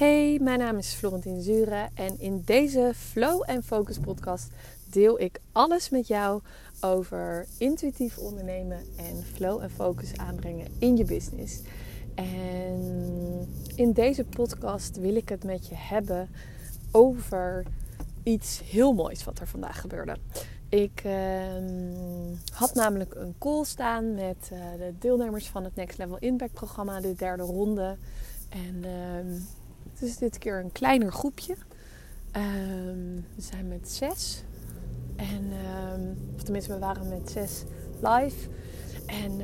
Hey, mijn naam is Florentine Zure en in deze Flow en Focus podcast deel ik alles met jou over intuïtief ondernemen en flow en focus aanbrengen in je business. En in deze podcast wil ik het met je hebben over iets heel moois wat er vandaag gebeurde. Ik ehm, had namelijk een call staan met uh, de deelnemers van het Next Level Impact programma, de derde ronde. En ehm, het is dit keer een kleiner groepje. Ehm, we zijn met zes. En, of tenminste, we waren met zes live. En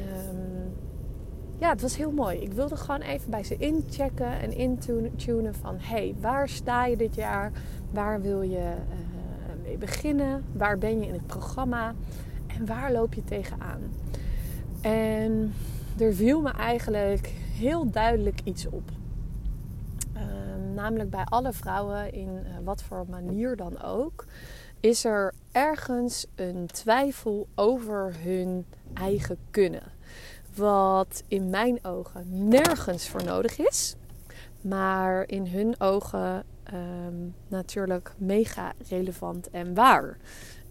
ja, het was heel mooi. Ik wilde gewoon even bij ze inchecken en intunen van... hey, waar sta je dit jaar? Waar wil je uh, mee beginnen? Waar ben je in het programma? En waar loop je tegenaan? En er viel me eigenlijk heel duidelijk iets op. Ehm, namelijk bij alle vrouwen, in uh, wat voor manier dan ook, is er ergens een twijfel over hun eigen kunnen. Wat in mijn ogen nergens voor nodig is. Maar in hun ogen ehm, natuurlijk mega relevant en waar.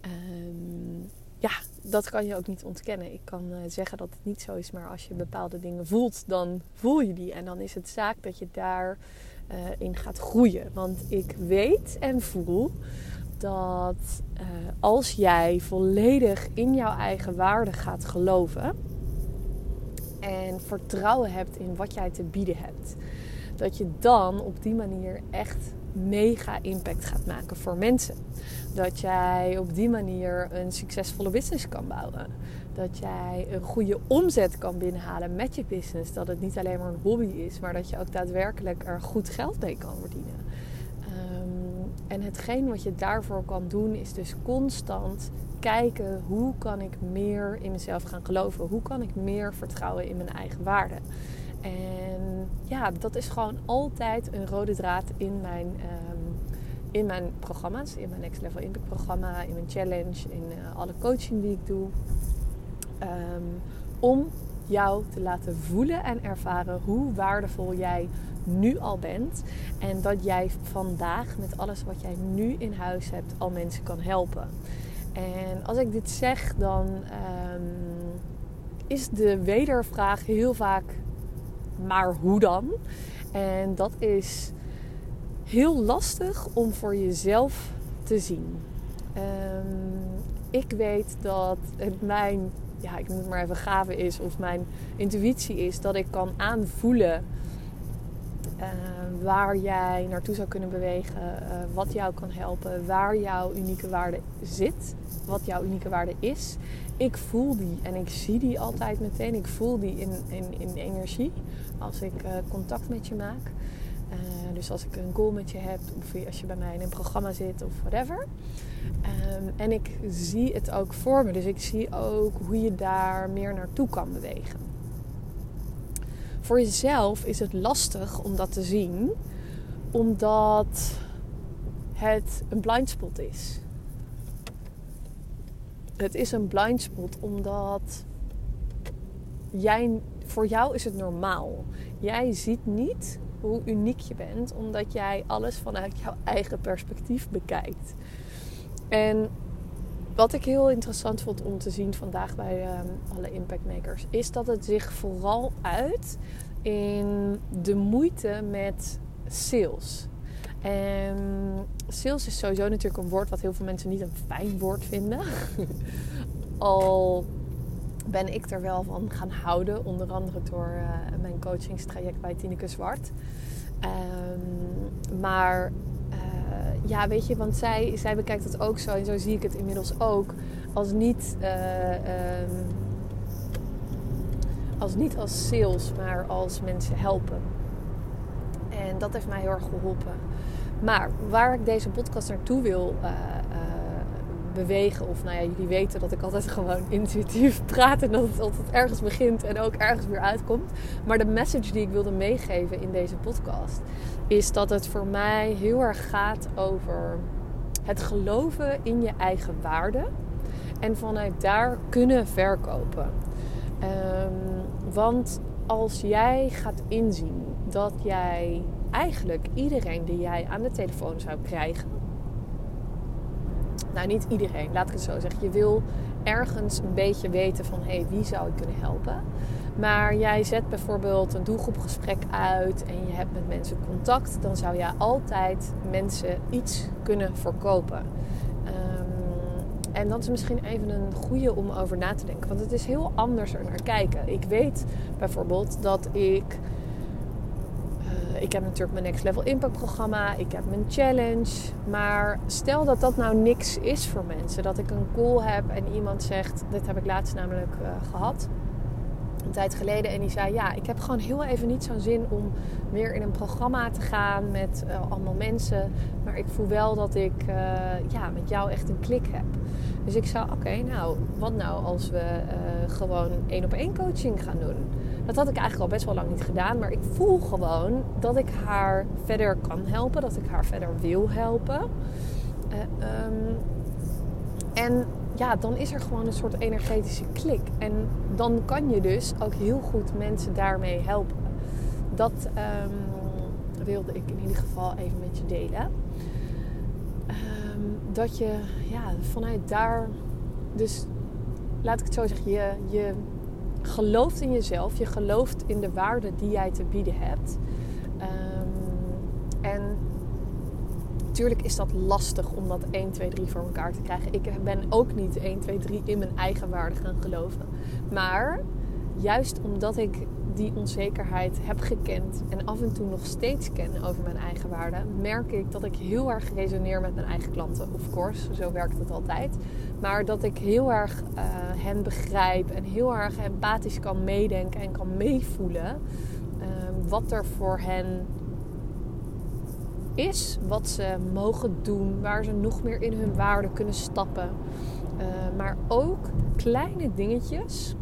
Um, ja, dat kan je ook niet ontkennen. Ik kan uh, zeggen dat het niet zo is, maar als je bepaalde dingen voelt, dan voel je die. En dan is het zaak dat je daarin uh, in gaat groeien. Want ik weet en voel dat uh, als jij volledig in jouw eigen waarde gaat geloven en vertrouwen hebt in wat jij te bieden hebt. Dat je dan op die manier echt mega impact gaat maken voor mensen. Dat jij op die manier een succesvolle business kan bouwen. Dat jij een goede omzet kan binnenhalen met je business. Dat het niet alleen maar een hobby is, maar dat je ook daadwerkelijk er goed geld mee kan verdienen. Um, en hetgeen wat je daarvoor kan doen, is dus constant kijken hoe kan ik meer in mezelf gaan geloven? Hoe kan ik meer vertrouwen in mijn eigen waarde? En ja, dat is gewoon altijd een rode draad in mijn, um, in mijn programma's. In mijn Next Level Impact programma, in mijn challenge, in uh, alle coaching die ik doe. Um, om jou te laten voelen en ervaren hoe waardevol jij nu al bent. En dat jij vandaag met alles wat jij nu in huis hebt al mensen kan helpen. En als ik dit zeg, dan um, is de wedervraag heel vaak: maar hoe dan? En dat is heel lastig om voor jezelf te zien. Um, ik weet dat het mijn, ja, ik het maar even gave is, of mijn intuïtie is, dat ik kan aanvoelen uh, waar jij naartoe zou kunnen bewegen, uh, wat jou kan helpen, waar jouw unieke waarde zit, wat jouw unieke waarde is. Ik voel die en ik zie die altijd meteen. Ik voel die in, in, in energie als ik uh, contact met je maak. Dus als ik een goal met je heb, of als je bij mij in een programma zit of whatever. Um, en ik zie het ook voor me. Dus ik zie ook hoe je daar meer naartoe kan bewegen. Voor jezelf is het lastig om dat te zien, omdat het een blindspot is. Het is een blindspot omdat jij, voor jou is het normaal. Jij ziet niet hoe uniek je bent, omdat jij alles vanuit jouw eigen perspectief bekijkt. En wat ik heel interessant vond om te zien vandaag bij um, alle impactmakers, is dat het zich vooral uit in de moeite met sales. En sales is sowieso natuurlijk een woord wat heel veel mensen niet een fijn woord vinden. Al ben ik er wel van gaan houden, onder andere door uh, mijn coachingstraject bij Tineke Zwart. Um, maar ja, weet je, want zij, zij bekijkt het ook zo en zo zie ik het inmiddels ook. Als niet, uh, um, als, niet als sales, maar als mensen helpen. En dat heeft mij heel erg geholpen. Maar waar ik deze podcast naartoe wil bewegen, of nou ja, jullie weten dat ik altijd gewoon intuïtief praat en dat het altijd ergens begint en ook ergens weer uitkomt. Maar de message die ik wilde meegeven in deze podcast is dat het voor mij heel erg gaat over het geloven in je eigen waarde en vanuit daar kunnen verkopen. Um, want als jij gaat inzien dat jij eigenlijk iedereen die jij aan de telefoon zou krijgen. Nou, niet iedereen, laat ik het zo zeggen. Je wil ergens een beetje weten van hé, hey, wie zou ik kunnen helpen. Maar jij zet bijvoorbeeld een doelgroepgesprek uit en je hebt met mensen contact, dan zou je altijd mensen iets kunnen verkopen. Ehm, en dat is misschien even een goede om over na te denken, want het is heel anders er naar kijken. Ik weet bijvoorbeeld dat ik ik heb natuurlijk mijn Next Level Impact programma. Ik heb mijn challenge. Maar stel dat dat nou niks is voor mensen. Dat ik een call heb en iemand zegt... Dit heb ik laatst namelijk uh, gehad. Een tijd geleden. En die zei... Ja, ik heb gewoon heel even niet zo'n zin om weer in een programma te gaan met uh, allemaal mensen. Maar ik voel wel dat ik uh, ja, met jou echt een klik heb. Dus ik zou... Oké, nou, wat nou als we gewoon één op één coaching gaan doen? Dat had ik eigenlijk al best wel lang niet gedaan. Maar ik voel gewoon dat ik haar verder kan helpen. Dat ik haar verder wil helpen. Um, en ja, dan is er gewoon een soort energetische klik. En dan kan je dus ook heel goed mensen daarmee helpen. Dat um, wilde ik in ieder geval even met je delen. Um, dat je ja, vanuit daar, dus laat ik het zo zeggen, je, je gelooft in jezelf. Je gelooft in de waarde die jij te bieden hebt. Um, en natuurlijk is dat lastig om dat 1, 2, 3 voor elkaar te krijgen. Ik ben ook niet 1, 2, 3 in mijn eigen waarde gaan geloven. Maar juist omdat ik die onzekerheid heb gekend en af en toe nog steeds ken over mijn eigen waarde, merk ik dat ik heel erg resoneer met mijn eigen klanten. Of course, zo werkt het altijd. Maar dat ik heel erg uh, hen begrijp en heel erg empathisch kan meedenken en kan meevoelen uh, wat er voor hen is, wat ze mogen doen, waar ze nog meer in hun waarde kunnen stappen. Uh, maar ook kleine dingetjes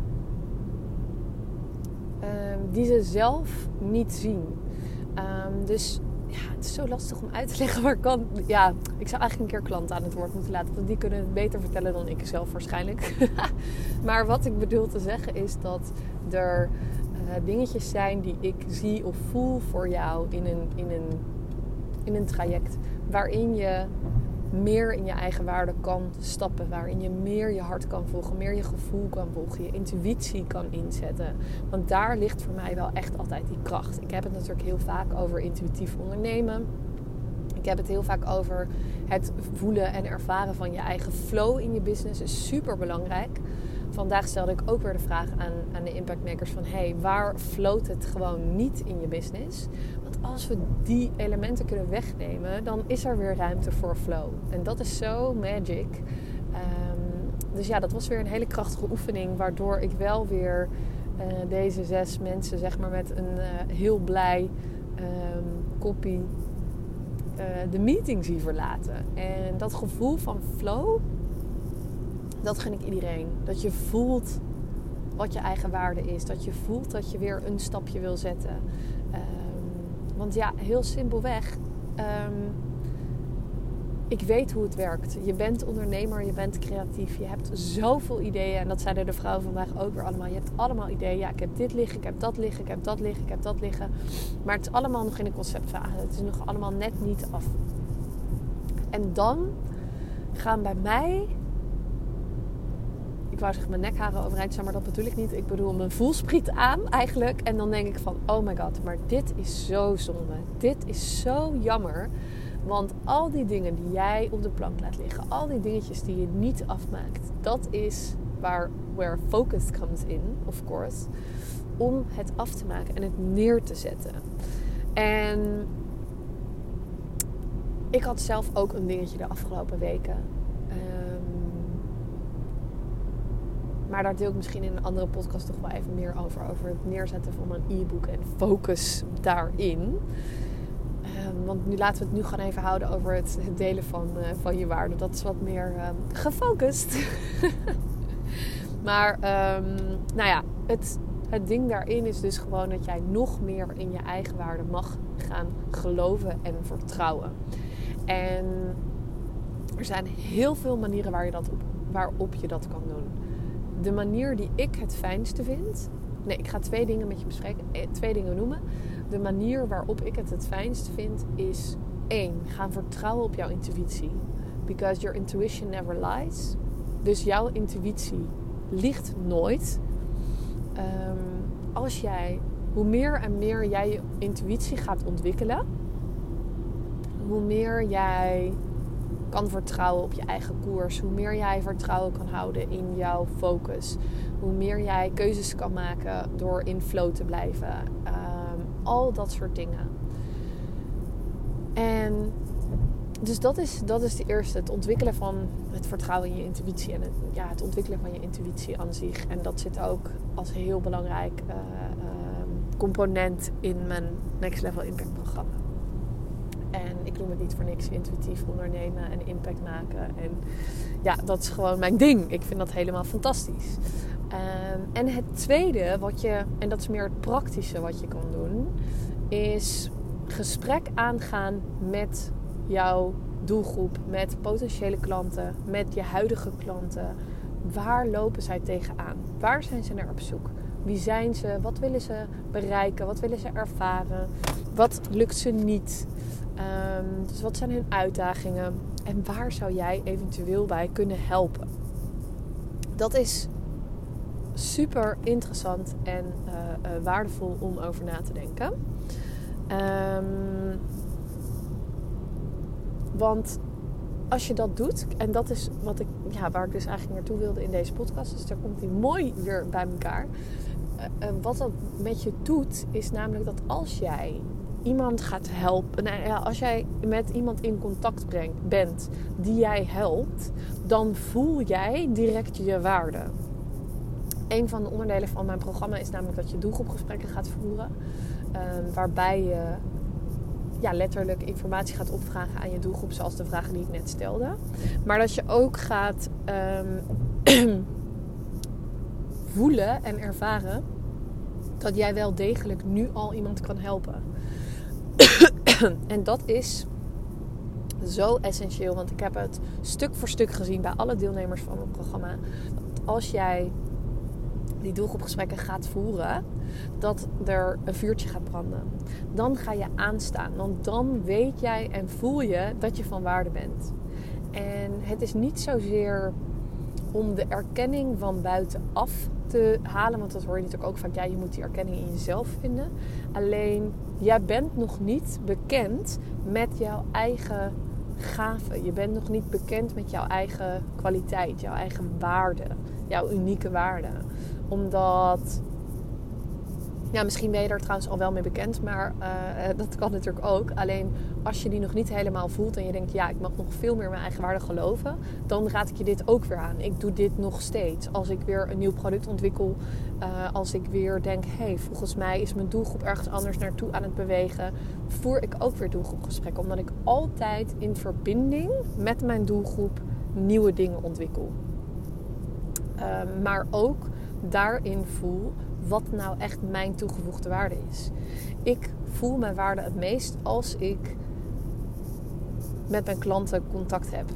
Ehm, die ze zelf niet zien. Um, dus ja, het is zo lastig om uit te leggen waar kan. Ja, ik zou eigenlijk een keer klanten aan het woord moeten laten, want die kunnen het beter vertellen dan ik zelf waarschijnlijk. maar wat ik bedoel te zeggen is dat er uh, dingetjes zijn die ik zie of voel voor jou in een, in een, in een traject waarin je meer in je eigen waarde kan stappen. Waarin je meer je hart kan volgen, meer je gevoel kan volgen, je intuïtie kan inzetten. Want daar ligt voor mij wel echt altijd die kracht. Ik heb het natuurlijk heel vaak over intuïtief ondernemen. Ik heb het heel vaak over het voelen en ervaren van je eigen flow in je business. is super belangrijk. Vandaag stelde ik ook weer de vraag aan, aan de impactmakers van... hey, waar floot het gewoon niet in je business? Als we die elementen kunnen wegnemen, dan is er weer ruimte voor flow. En dat is zo magic. Um, dus ja, dat was weer een hele krachtige oefening, waardoor ik wel weer uh, deze zes mensen, zeg maar, met een uh, heel blij um, koppie uh, de meeting zie verlaten. En dat gevoel van flow, dat gun ik iedereen. Dat je voelt wat je eigen waarde is. Dat je voelt dat je weer een stapje wil zetten. Want ja, heel simpelweg. Um, ik weet hoe het werkt. Je bent ondernemer, je bent creatief, je hebt zoveel ideeën. En dat zeiden de vrouwen vandaag ook weer allemaal. Je hebt allemaal ideeën. Ja, ik heb dit liggen, ik heb dat liggen, ik heb dat liggen, ik heb dat liggen. Maar het is allemaal nog in de conceptfase. Het is nog allemaal net niet af. En dan gaan bij mij wou zeggen mijn nekharen overeind staan, maar dat bedoel ik niet. Ik bedoel mijn voelspriet aan eigenlijk. En dan denk ik van, oh my god, maar dit is zo zonde. Dit is zo jammer. Want al die dingen die jij op de plank laat liggen, al die dingetjes die je niet afmaakt, dat is waar where focus comes in, of course, om het af te maken en het neer te zetten. En ik had zelf ook een dingetje de afgelopen weken. Maar daar deel ik misschien in een andere podcast toch wel even meer over. Over het neerzetten van een e-book en focus daarin. Um, want nu laten we het nu gewoon even houden over het, delen van, uh, van je waarde. Dat is wat meer um, gefocust. maar um, nou ja, het, het ding daarin is dus gewoon dat jij nog meer in je eigen waarde mag gaan geloven en vertrouwen. En er zijn heel veel manieren waar je dat op, waarop je dat kan doen de manier die ik het fijnste vind. Nee, ik ga twee dingen met je bespreken. Eh, twee dingen noemen. de manier waarop ik het het fijnst vind is één, gaan vertrouwen op jouw intuïtie. Because your intuition never lies. Dus jouw intuïtie liegt nooit. Ehm, als jij, hoe meer en meer jij je intuïtie gaat ontwikkelen, hoe meer jij kan vertrouwen op je eigen koers, hoe meer jij vertrouwen kan houden in jouw focus, hoe meer jij keuzes kan maken door in flow te blijven, ehm, al dat soort dingen. En dus dat is, dat is de eerste. Het ontwikkelen van het vertrouwen in je intuïtie. En het, ja, het ontwikkelen van je intuïtie aan zich. En dat zit ook als heel belangrijk uh, component in mijn Next Level Impact programma. En ik noem het niet voor niks intuïtief ondernemen en impact maken. En ja, dat is gewoon mijn ding. Ik vind dat helemaal fantastisch. Um, en het tweede, wat je, en dat is meer het praktische wat je kan doen, is gesprek aangaan met jouw doelgroep, met potentiële klanten, met je huidige klanten. Waar lopen zij tegenaan? Waar zijn ze naar op zoek? Wie zijn ze? Wat willen ze bereiken? Wat willen ze ervaren? Wat lukt ze niet? Um, dus wat zijn hun uitdagingen? En waar zou jij eventueel bij kunnen helpen? Dat is super interessant en uh, uh, waardevol om over na te denken. Um, want als je dat doet, en dat is wat ik, ja, waar ik dus eigenlijk naartoe wilde in deze podcast, dus daar komt hij mooi weer bij elkaar. Uh, wat dat met je doet, is namelijk dat als jij iemand gaat helpen, nou ja, als jij met iemand in contact brengt, bent die jij helpt, dan voel jij direct je waarde. Een van de onderdelen van mijn programma is namelijk dat je doelgroepgesprekken gaat voeren, uh, waarbij je ja, letterlijk informatie gaat opvragen aan je doelgroep, zoals de vragen die ik net stelde. Maar dat je ook gaat um, voelen en ervaren dat jij wel degelijk nu al iemand kan helpen. en dat is zo essentieel, want ik heb het stuk voor stuk gezien bij alle deelnemers van mijn programma. Als jij die doelgroepgesprekken gaat voeren, dat er een vuurtje gaat branden. Dan ga je aanstaan, want dan weet jij en voel je dat je van waarde bent. En het is niet zozeer om de erkenning van buitenaf te halen, want dat hoor je natuurlijk ook vaak. Ja, je moet die erkenning in jezelf vinden. Alleen jij bent nog niet bekend met jouw eigen gaven. Je bent nog niet bekend met jouw eigen kwaliteit, jouw eigen waarde, jouw unieke waarde omdat ja, misschien ben je daar trouwens al wel mee bekend, maar uh, dat kan natuurlijk ook. Alleen als je die nog niet helemaal voelt en je denkt, ja, ik mag nog veel meer mijn eigen waarde geloven, dan raad ik je dit ook weer aan. Ik doe dit nog steeds. Als ik weer een nieuw product ontwikkel, uh, als ik weer denk, hé, hey, volgens mij is mijn doelgroep ergens anders naartoe aan het bewegen, voer ik ook weer doelgroepgesprekken. Omdat ik altijd in verbinding met mijn doelgroep nieuwe dingen ontwikkel. Uh, maar ook daarin voel wat nou echt mijn toegevoegde waarde is. Ik voel mijn waarde het meest als ik met mijn klanten contact heb.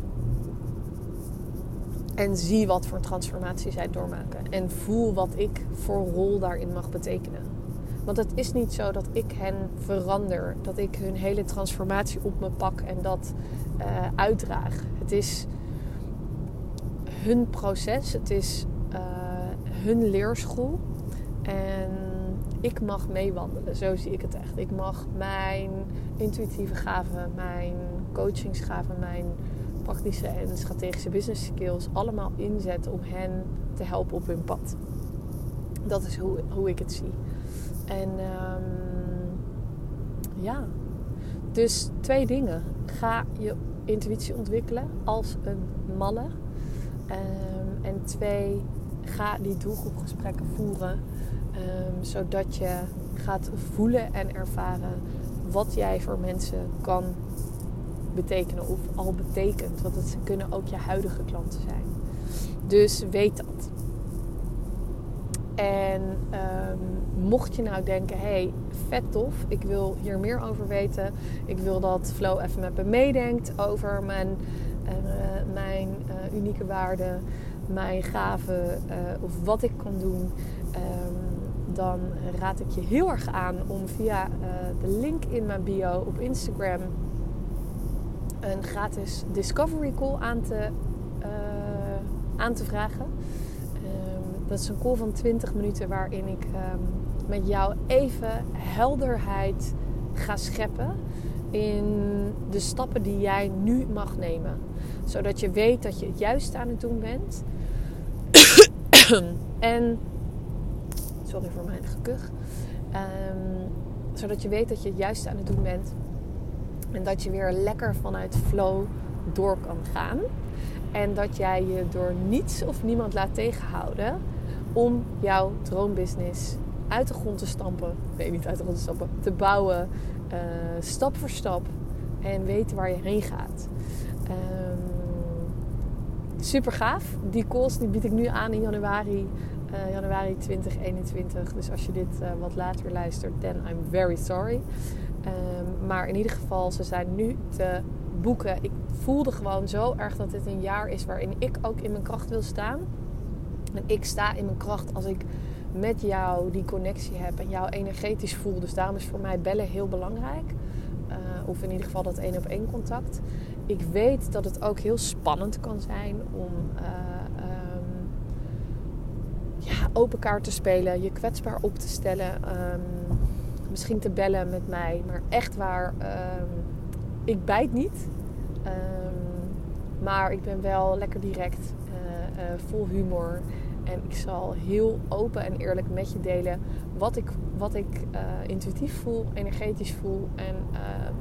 En zie wat voor transformatie zij doormaken. En voel wat ik voor rol daarin mag betekenen. Want het is niet zo dat ik hen verander. Dat ik hun hele transformatie op me pak en dat uh, uitdraag. Het is hun proces. Het is hun leerschool. En ik mag meewandelen, zo zie ik het echt. Ik mag mijn intuïtieve gaven, mijn coachingsgaven, mijn praktische en strategische business skills allemaal inzetten om hen te helpen op hun pad. Dat is hoe, hoe ik het zie. En um, ja, dus twee dingen. Ga je intuïtie ontwikkelen als een malle. Um, en twee, ga die doelgroepgesprekken voeren. Um, zodat je gaat voelen en ervaren wat jij voor mensen kan betekenen of al betekent. Want het kunnen ook je huidige klanten zijn. Dus weet dat. En um, mocht je nou denken, hey, vet tof, ik wil hier meer over weten. Ik wil dat Flow even met me meedenkt over mijn, uh, mijn uh, unieke waarden mijn gaven uh, of wat ik kan doen, dan raad ik je heel erg aan om via uh, de link in mijn bio op Instagram een gratis discovery call aan te, uh, aan te vragen. Um, dat is een call van 20 minuten waarin ik um, met jou even helderheid ga scheppen in de stappen die jij nu mag nemen. Zodat je weet dat je het juist aan het doen bent. en, sorry voor mijn gekuch. Um, zodat je weet dat je het juist aan het doen bent. En dat je weer lekker vanuit flow door kan gaan. En dat jij je door niets of niemand laat tegenhouden om jouw droombusiness uit de grond te stampen. Nee, niet uit de grond te stampen. Te bouwen. Uh, stap voor stap. En weten waar je heen gaat. Um, super gaaf. Die calls die bied ik nu aan in januari. Uh, januari 2021. Dus als je dit uh, wat later luistert, then I'm very sorry. Um, maar in ieder geval, ze zijn nu te boeken. Ik voelde gewoon zo erg dat dit een jaar is waarin ik ook in mijn kracht wil staan. En ik sta in mijn kracht als ik met jou die connectie heb en jou energetisch voel. Dus daarom is voor mij bellen heel belangrijk. Uh, of in ieder geval dat één op één contact. Ik weet dat het ook heel spannend kan zijn om open kaart te spelen, je kwetsbaar op te stellen. Um, misschien te bellen met mij, maar echt waar, um, ik bijt niet. maar ik ben wel lekker direct, uh, uh, vol humor. En ik zal heel open en eerlijk met je delen wat ik, wat ik uh, intuïtief voel, energetisch voel en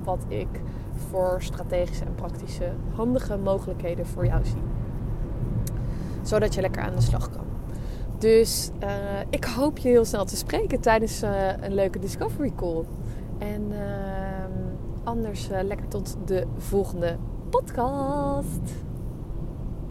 wat ik voor strategische en praktische handige mogelijkheden voor jou zie. Zodat je lekker aan de slag. Dus uh, ik hoop je heel snel te spreken tijdens een leuke Discovery Call. En ehm, anders lekker tot de volgende podcast.